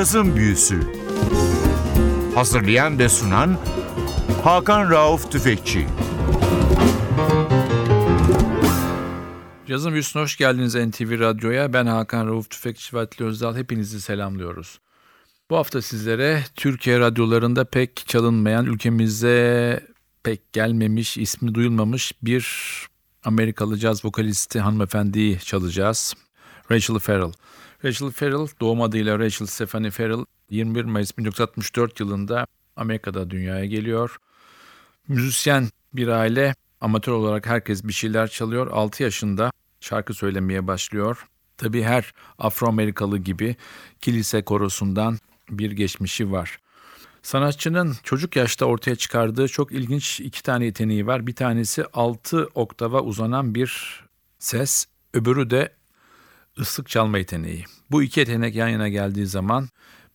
Cazın Büyüsü Hazırlayan ve sunan Hakan Rauf Tüfekçi Cazın Büyüsü'ne hoş geldiniz NTV Radyo'ya. Ben Hakan Rauf Tüfekçi ve Atli Özdal. Hepinizi selamlıyoruz. Bu hafta sizlere Türkiye radyolarında pek çalınmayan, ülkemize pek gelmemiş, ismi duyulmamış bir Amerikalı caz vokalisti hanımefendiyi çalacağız. Rachel Farrell. Rachel Farrell doğum adıyla Rachel Stephanie Farrell 21 Mayıs 1964 yılında Amerika'da dünyaya geliyor. Müzisyen bir aile amatör olarak herkes bir şeyler çalıyor. 6 yaşında şarkı söylemeye başlıyor. Tabii her Afro-Amerikalı gibi kilise korosundan bir geçmişi var. Sanatçının çocuk yaşta ortaya çıkardığı çok ilginç iki tane yeteneği var. Bir tanesi 6 oktava uzanan bir ses, öbürü de ıslık çalma yeteneği. Bu iki yetenek yan yana geldiği zaman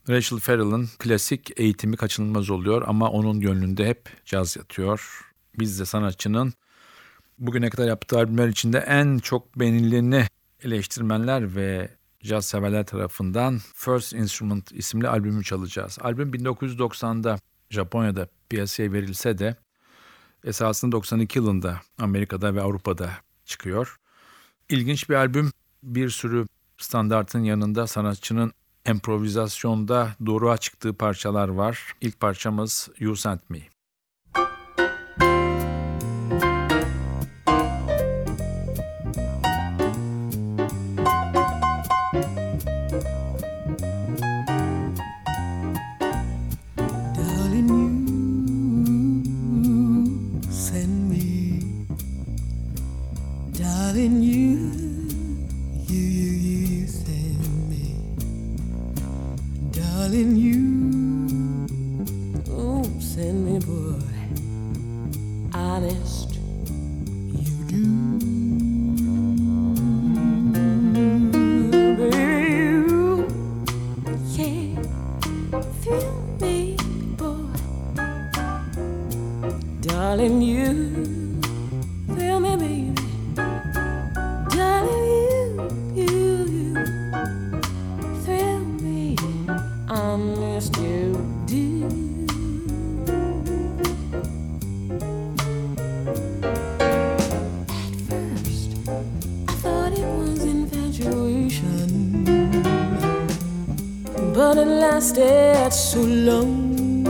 Rachel Farrell'ın klasik eğitimi kaçınılmaz oluyor ama onun gönlünde hep caz yatıyor. Biz de sanatçının bugüne kadar yaptığı albümler içinde en çok beğenileni eleştirmenler ve caz severler tarafından First Instrument isimli albümü çalacağız. Albüm 1990'da Japonya'da piyasaya verilse de esasında 92 yılında Amerika'da ve Avrupa'da çıkıyor. İlginç bir albüm. Bir sürü standartın yanında sanatçının improvizasyonda doğruğa çıktığı parçalar var. İlk parçamız You Sent Me. Lasted so long.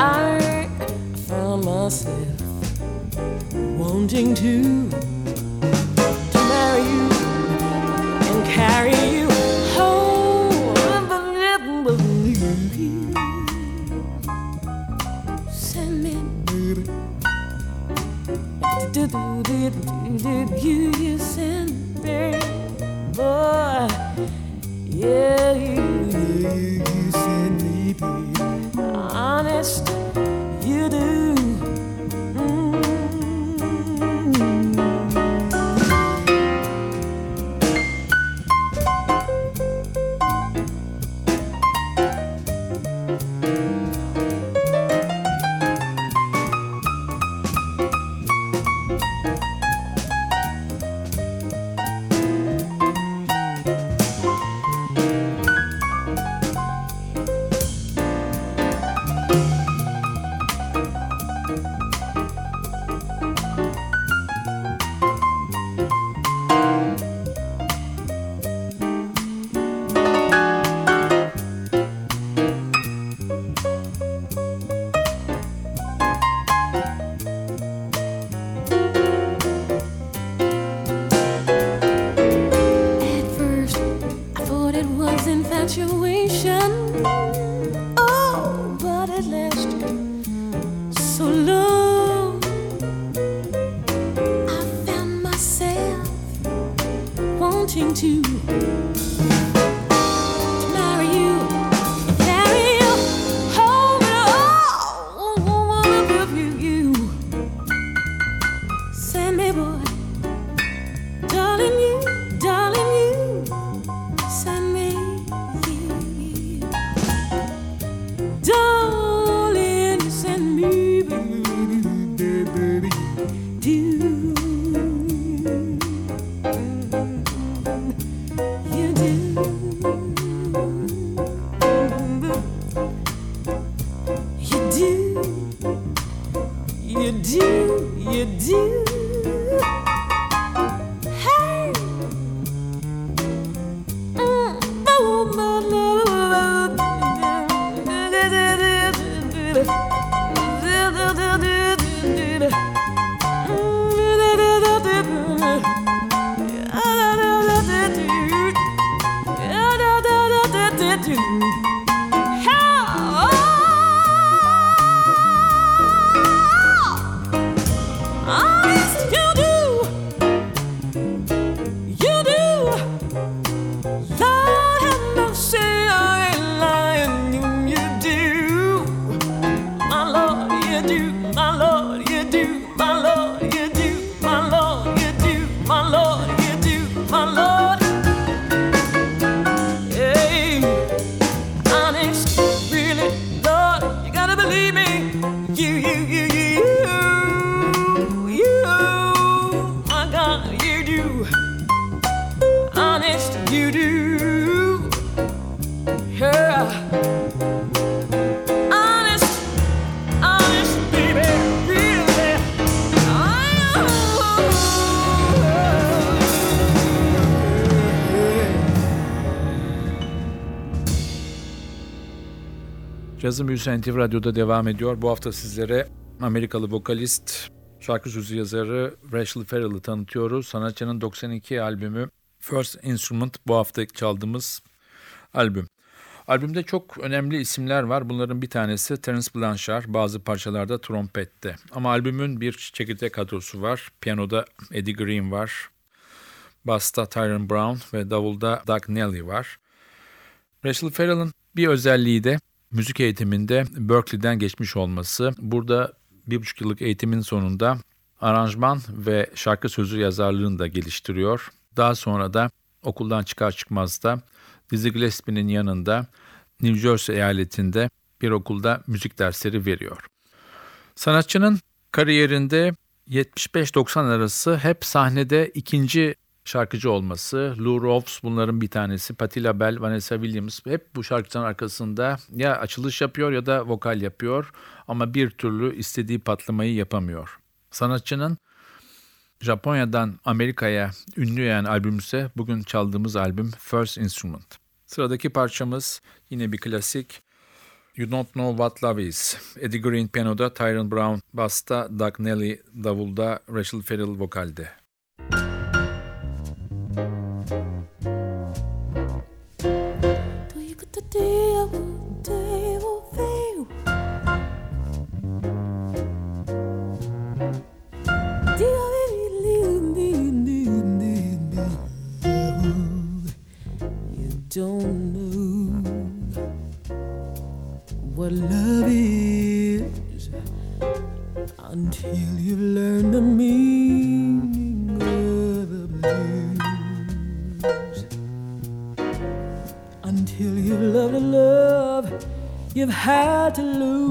I found myself wanting to 嗯。Cazı Büyüsü NTV Radyo'da devam ediyor. Bu hafta sizlere Amerikalı vokalist, şarkı sözü yazarı Rachel Ferrell'ı tanıtıyoruz. Sanatçının 92 albümü First Instrument bu hafta çaldığımız albüm. Albümde çok önemli isimler var. Bunların bir tanesi Terence Blanchard, bazı parçalarda trompette. Ama albümün bir çekirdek kadrosu var. Piyanoda Eddie Green var. Basta Tyron Brown ve davulda Doug Nelly var. Rachel Ferrell'ın bir özelliği de müzik eğitiminde Berkeley'den geçmiş olması. Burada bir buçuk yıllık eğitimin sonunda aranjman ve şarkı sözü yazarlığını da geliştiriyor. Daha sonra da okuldan çıkar çıkmaz da Dizzy Gillespie'nin yanında New Jersey eyaletinde bir okulda müzik dersleri veriyor. Sanatçının kariyerinde 75-90 arası hep sahnede ikinci şarkıcı olması. Lou Rawls bunların bir tanesi. Patti LaBelle, Vanessa Williams hep bu şarkıcının arkasında ya açılış yapıyor ya da vokal yapıyor ama bir türlü istediği patlamayı yapamıyor. Sanatçının Japonya'dan Amerika'ya ünlü yani albüm ise bugün çaldığımız albüm First Instrument. Sıradaki parçamız yine bir klasik. You Don't Know What Love Is. Eddie Green piyanoda, Tyron Brown basta, Doug Nelly davulda, Rachel Ferrell vokalde. What love is until you've learned the you've had to lose.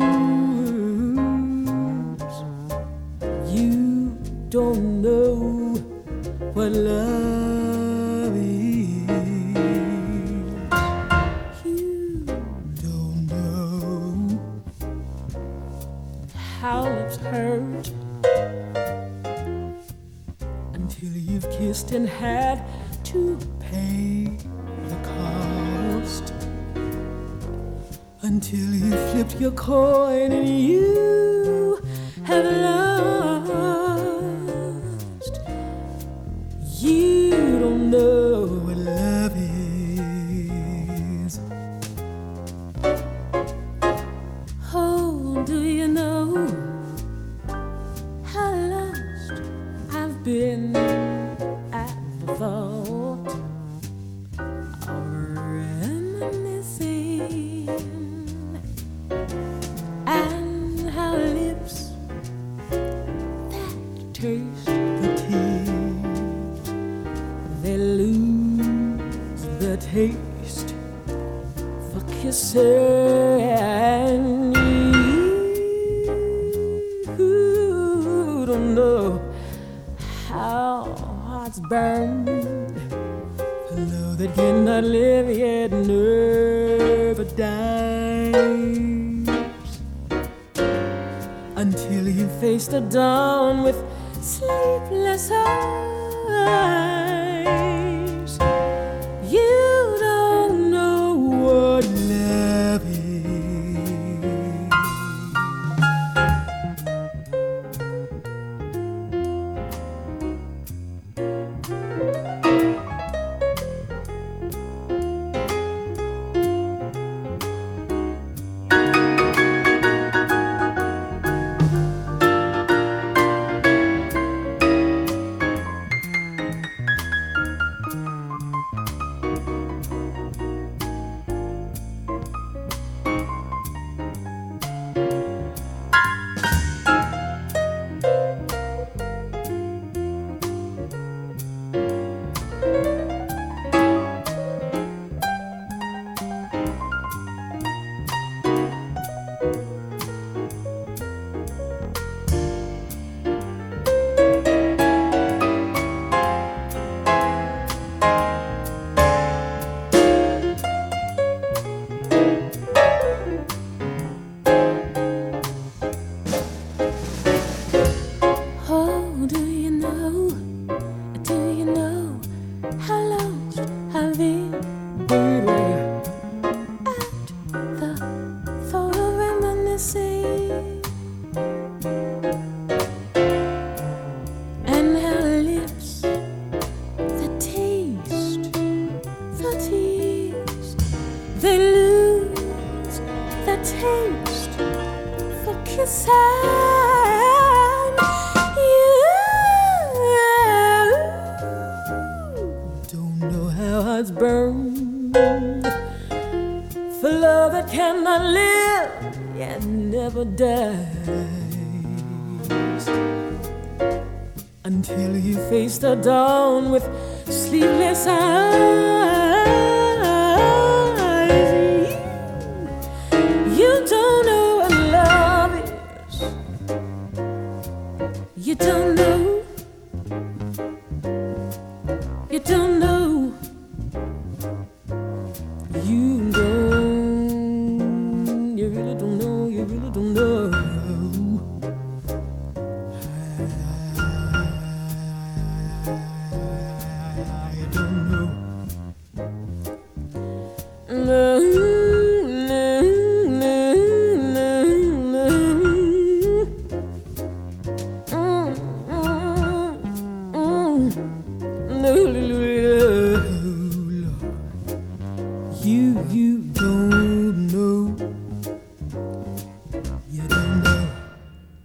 until you faced the dawn with sleepless eyes.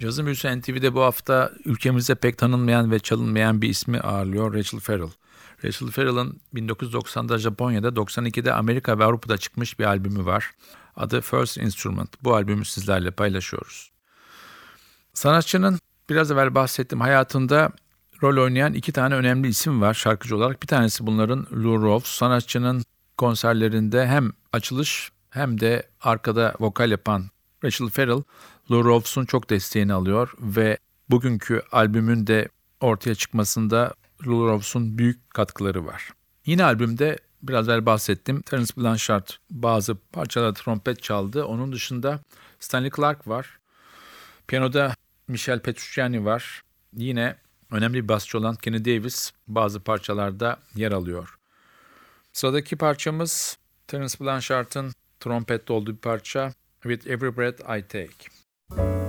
Cazı Müzisyen NTV'de bu hafta ülkemizde pek tanınmayan ve çalınmayan bir ismi ağırlıyor Rachel Ferrell. Rachel Ferrell'ın 1990'da Japonya'da, 92'de Amerika ve Avrupa'da çıkmış bir albümü var. Adı First Instrument. Bu albümü sizlerle paylaşıyoruz. Sanatçının biraz evvel bahsettiğim hayatında rol oynayan iki tane önemli isim var şarkıcı olarak. Bir tanesi bunların Lou Rawls. Sanatçının konserlerinde hem açılış hem de arkada vokal yapan Rachel Ferrell, Lou Rawls'un çok desteğini alıyor ve bugünkü albümün de ortaya çıkmasında Lou Rawls'un büyük katkıları var. Yine albümde biraz evvel bahsettim. Terence Blanchard bazı parçalarda trompet çaldı. Onun dışında Stanley Clark var. Piyanoda Michel Petrucciani var. Yine önemli bir basçı olan Kenny Davis bazı parçalarda yer alıyor. Sıradaki parçamız Terence Blanchard'ın trompette olduğu bir parça With Every Breath I Take. thank you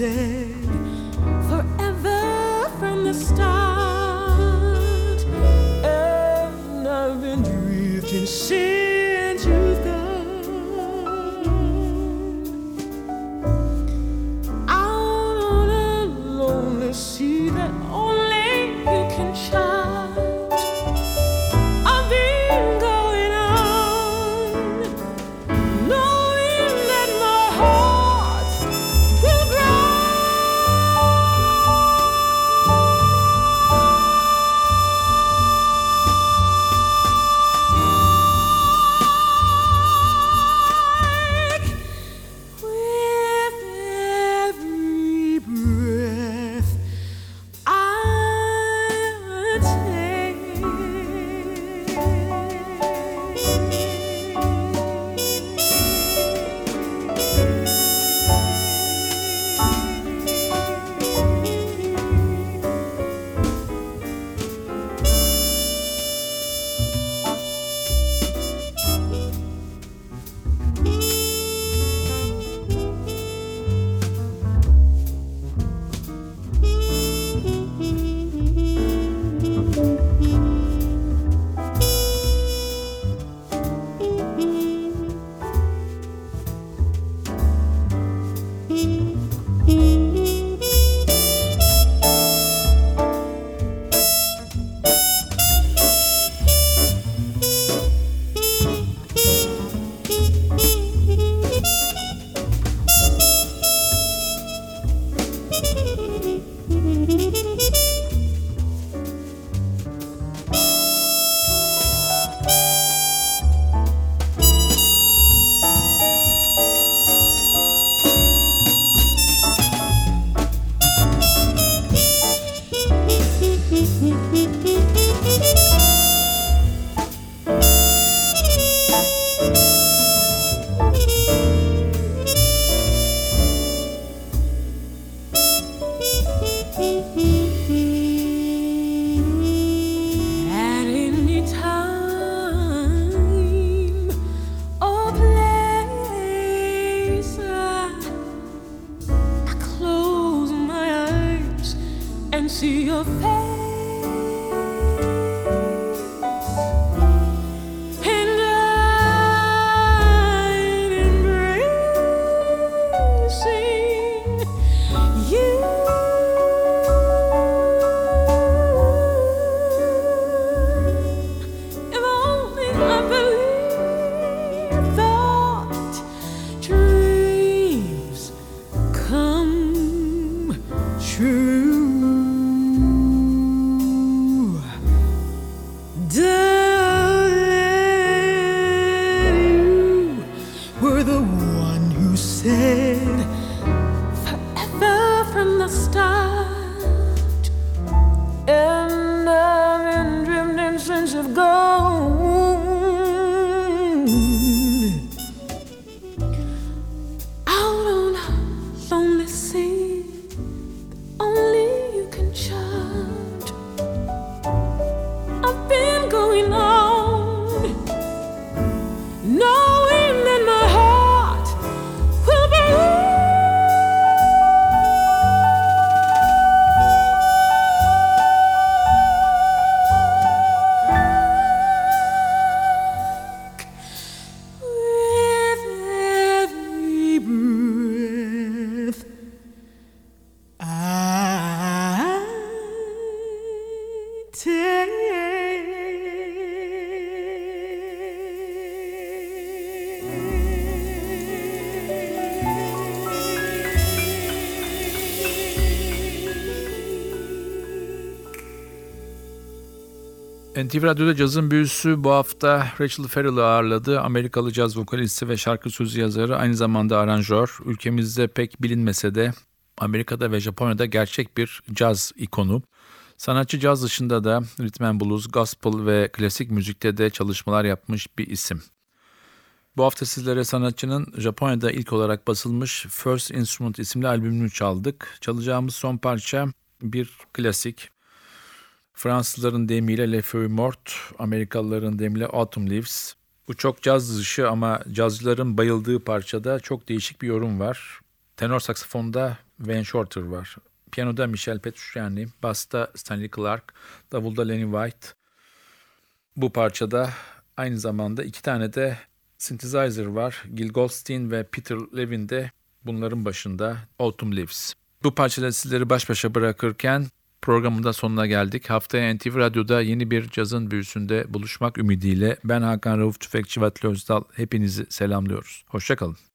sé. NTV Radyo'da cazın büyüsü bu hafta Rachel Farrell'ı ağırladı. Amerikalı caz vokalisti ve şarkı sözü yazarı aynı zamanda aranjör. Ülkemizde pek bilinmese de Amerika'da ve Japonya'da gerçek bir caz ikonu. Sanatçı caz dışında da rhythm and blues, gospel ve klasik müzikte de çalışmalar yapmış bir isim. Bu hafta sizlere sanatçının Japonya'da ilk olarak basılmış First Instrument isimli albümünü çaldık. Çalacağımız son parça bir klasik. Fransızların deyimiyle Le Feuille Morte, Amerikalıların deyimiyle Autumn Leaves. Bu çok caz dışı ama cazcıların bayıldığı parçada çok değişik bir yorum var. Tenor saksafonda Wayne Shorter var. Piyanoda Michel Petrucciani, basta Stanley Clark, davulda Lenny White. Bu parçada aynı zamanda iki tane de synthesizer var. Gil Goldstein ve Peter Levin de bunların başında Autumn Leaves. Bu parçada sizleri baş başa bırakırken programın da sonuna geldik. Haftaya NTV Radyo'da yeni bir cazın büyüsünde buluşmak ümidiyle ben Hakan Rauf Tüfekçi Vatli Özdal hepinizi selamlıyoruz. Hoşçakalın.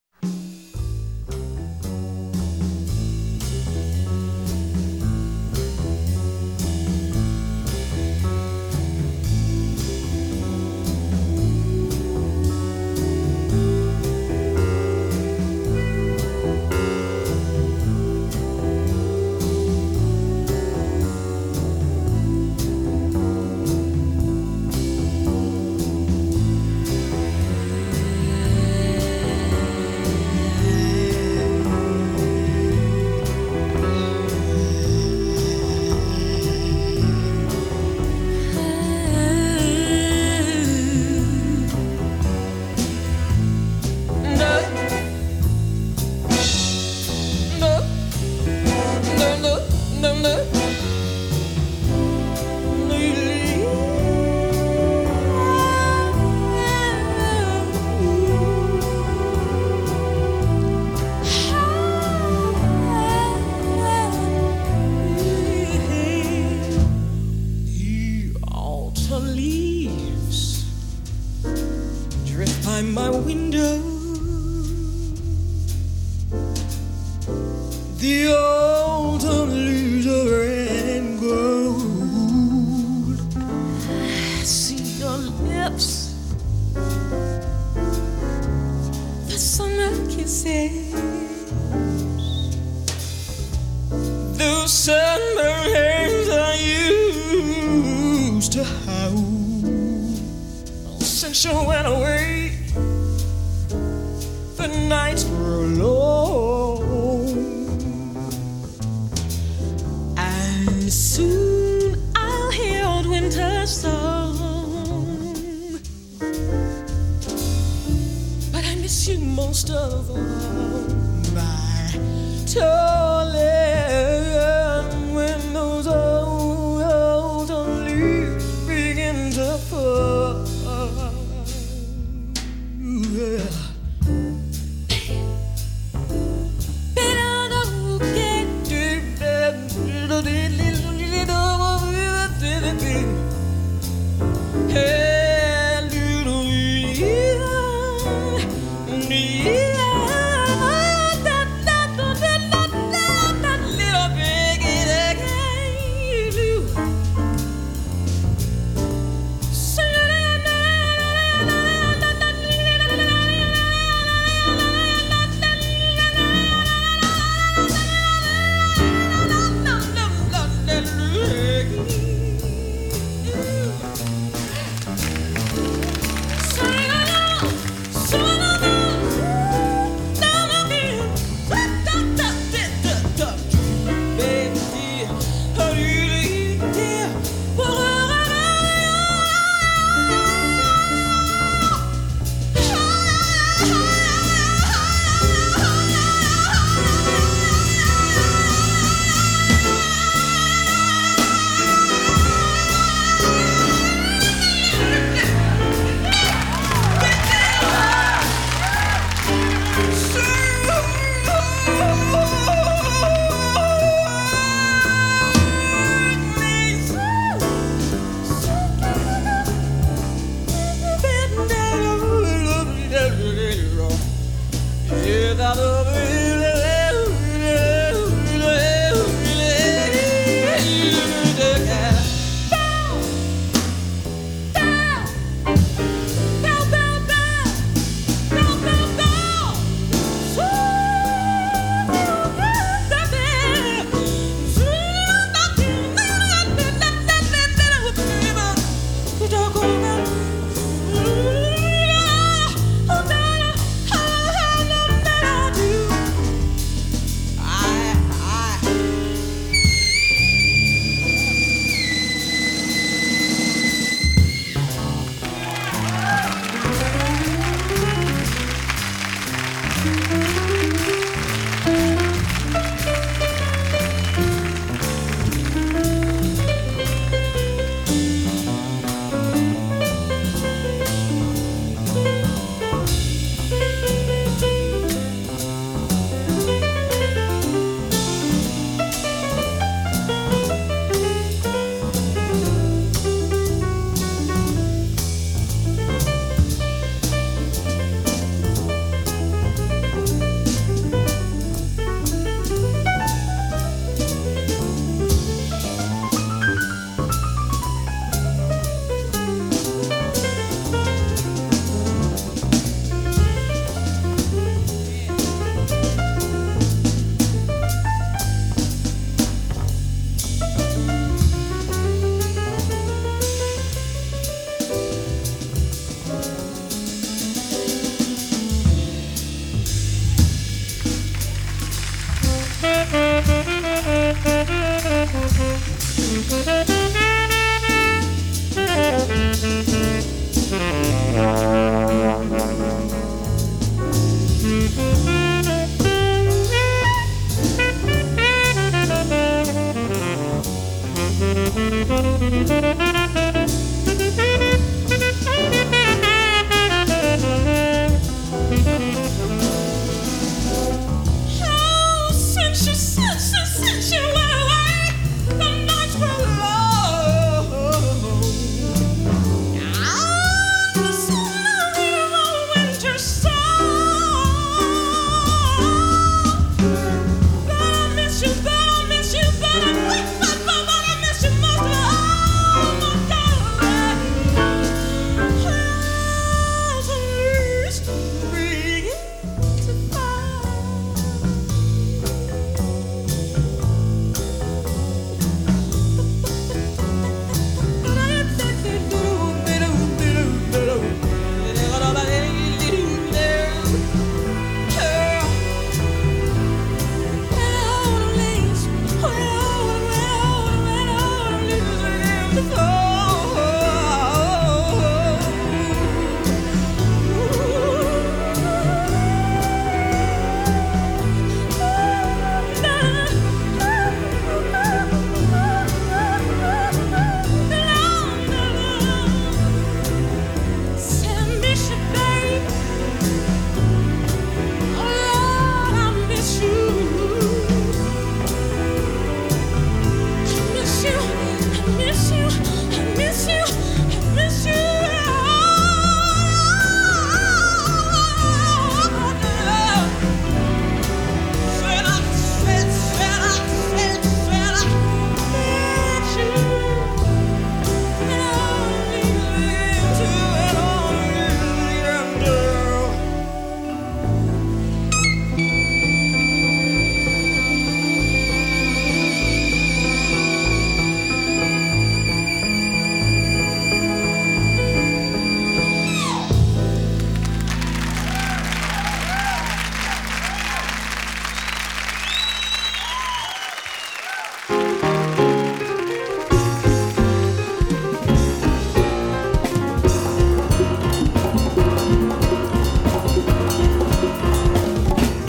my toe.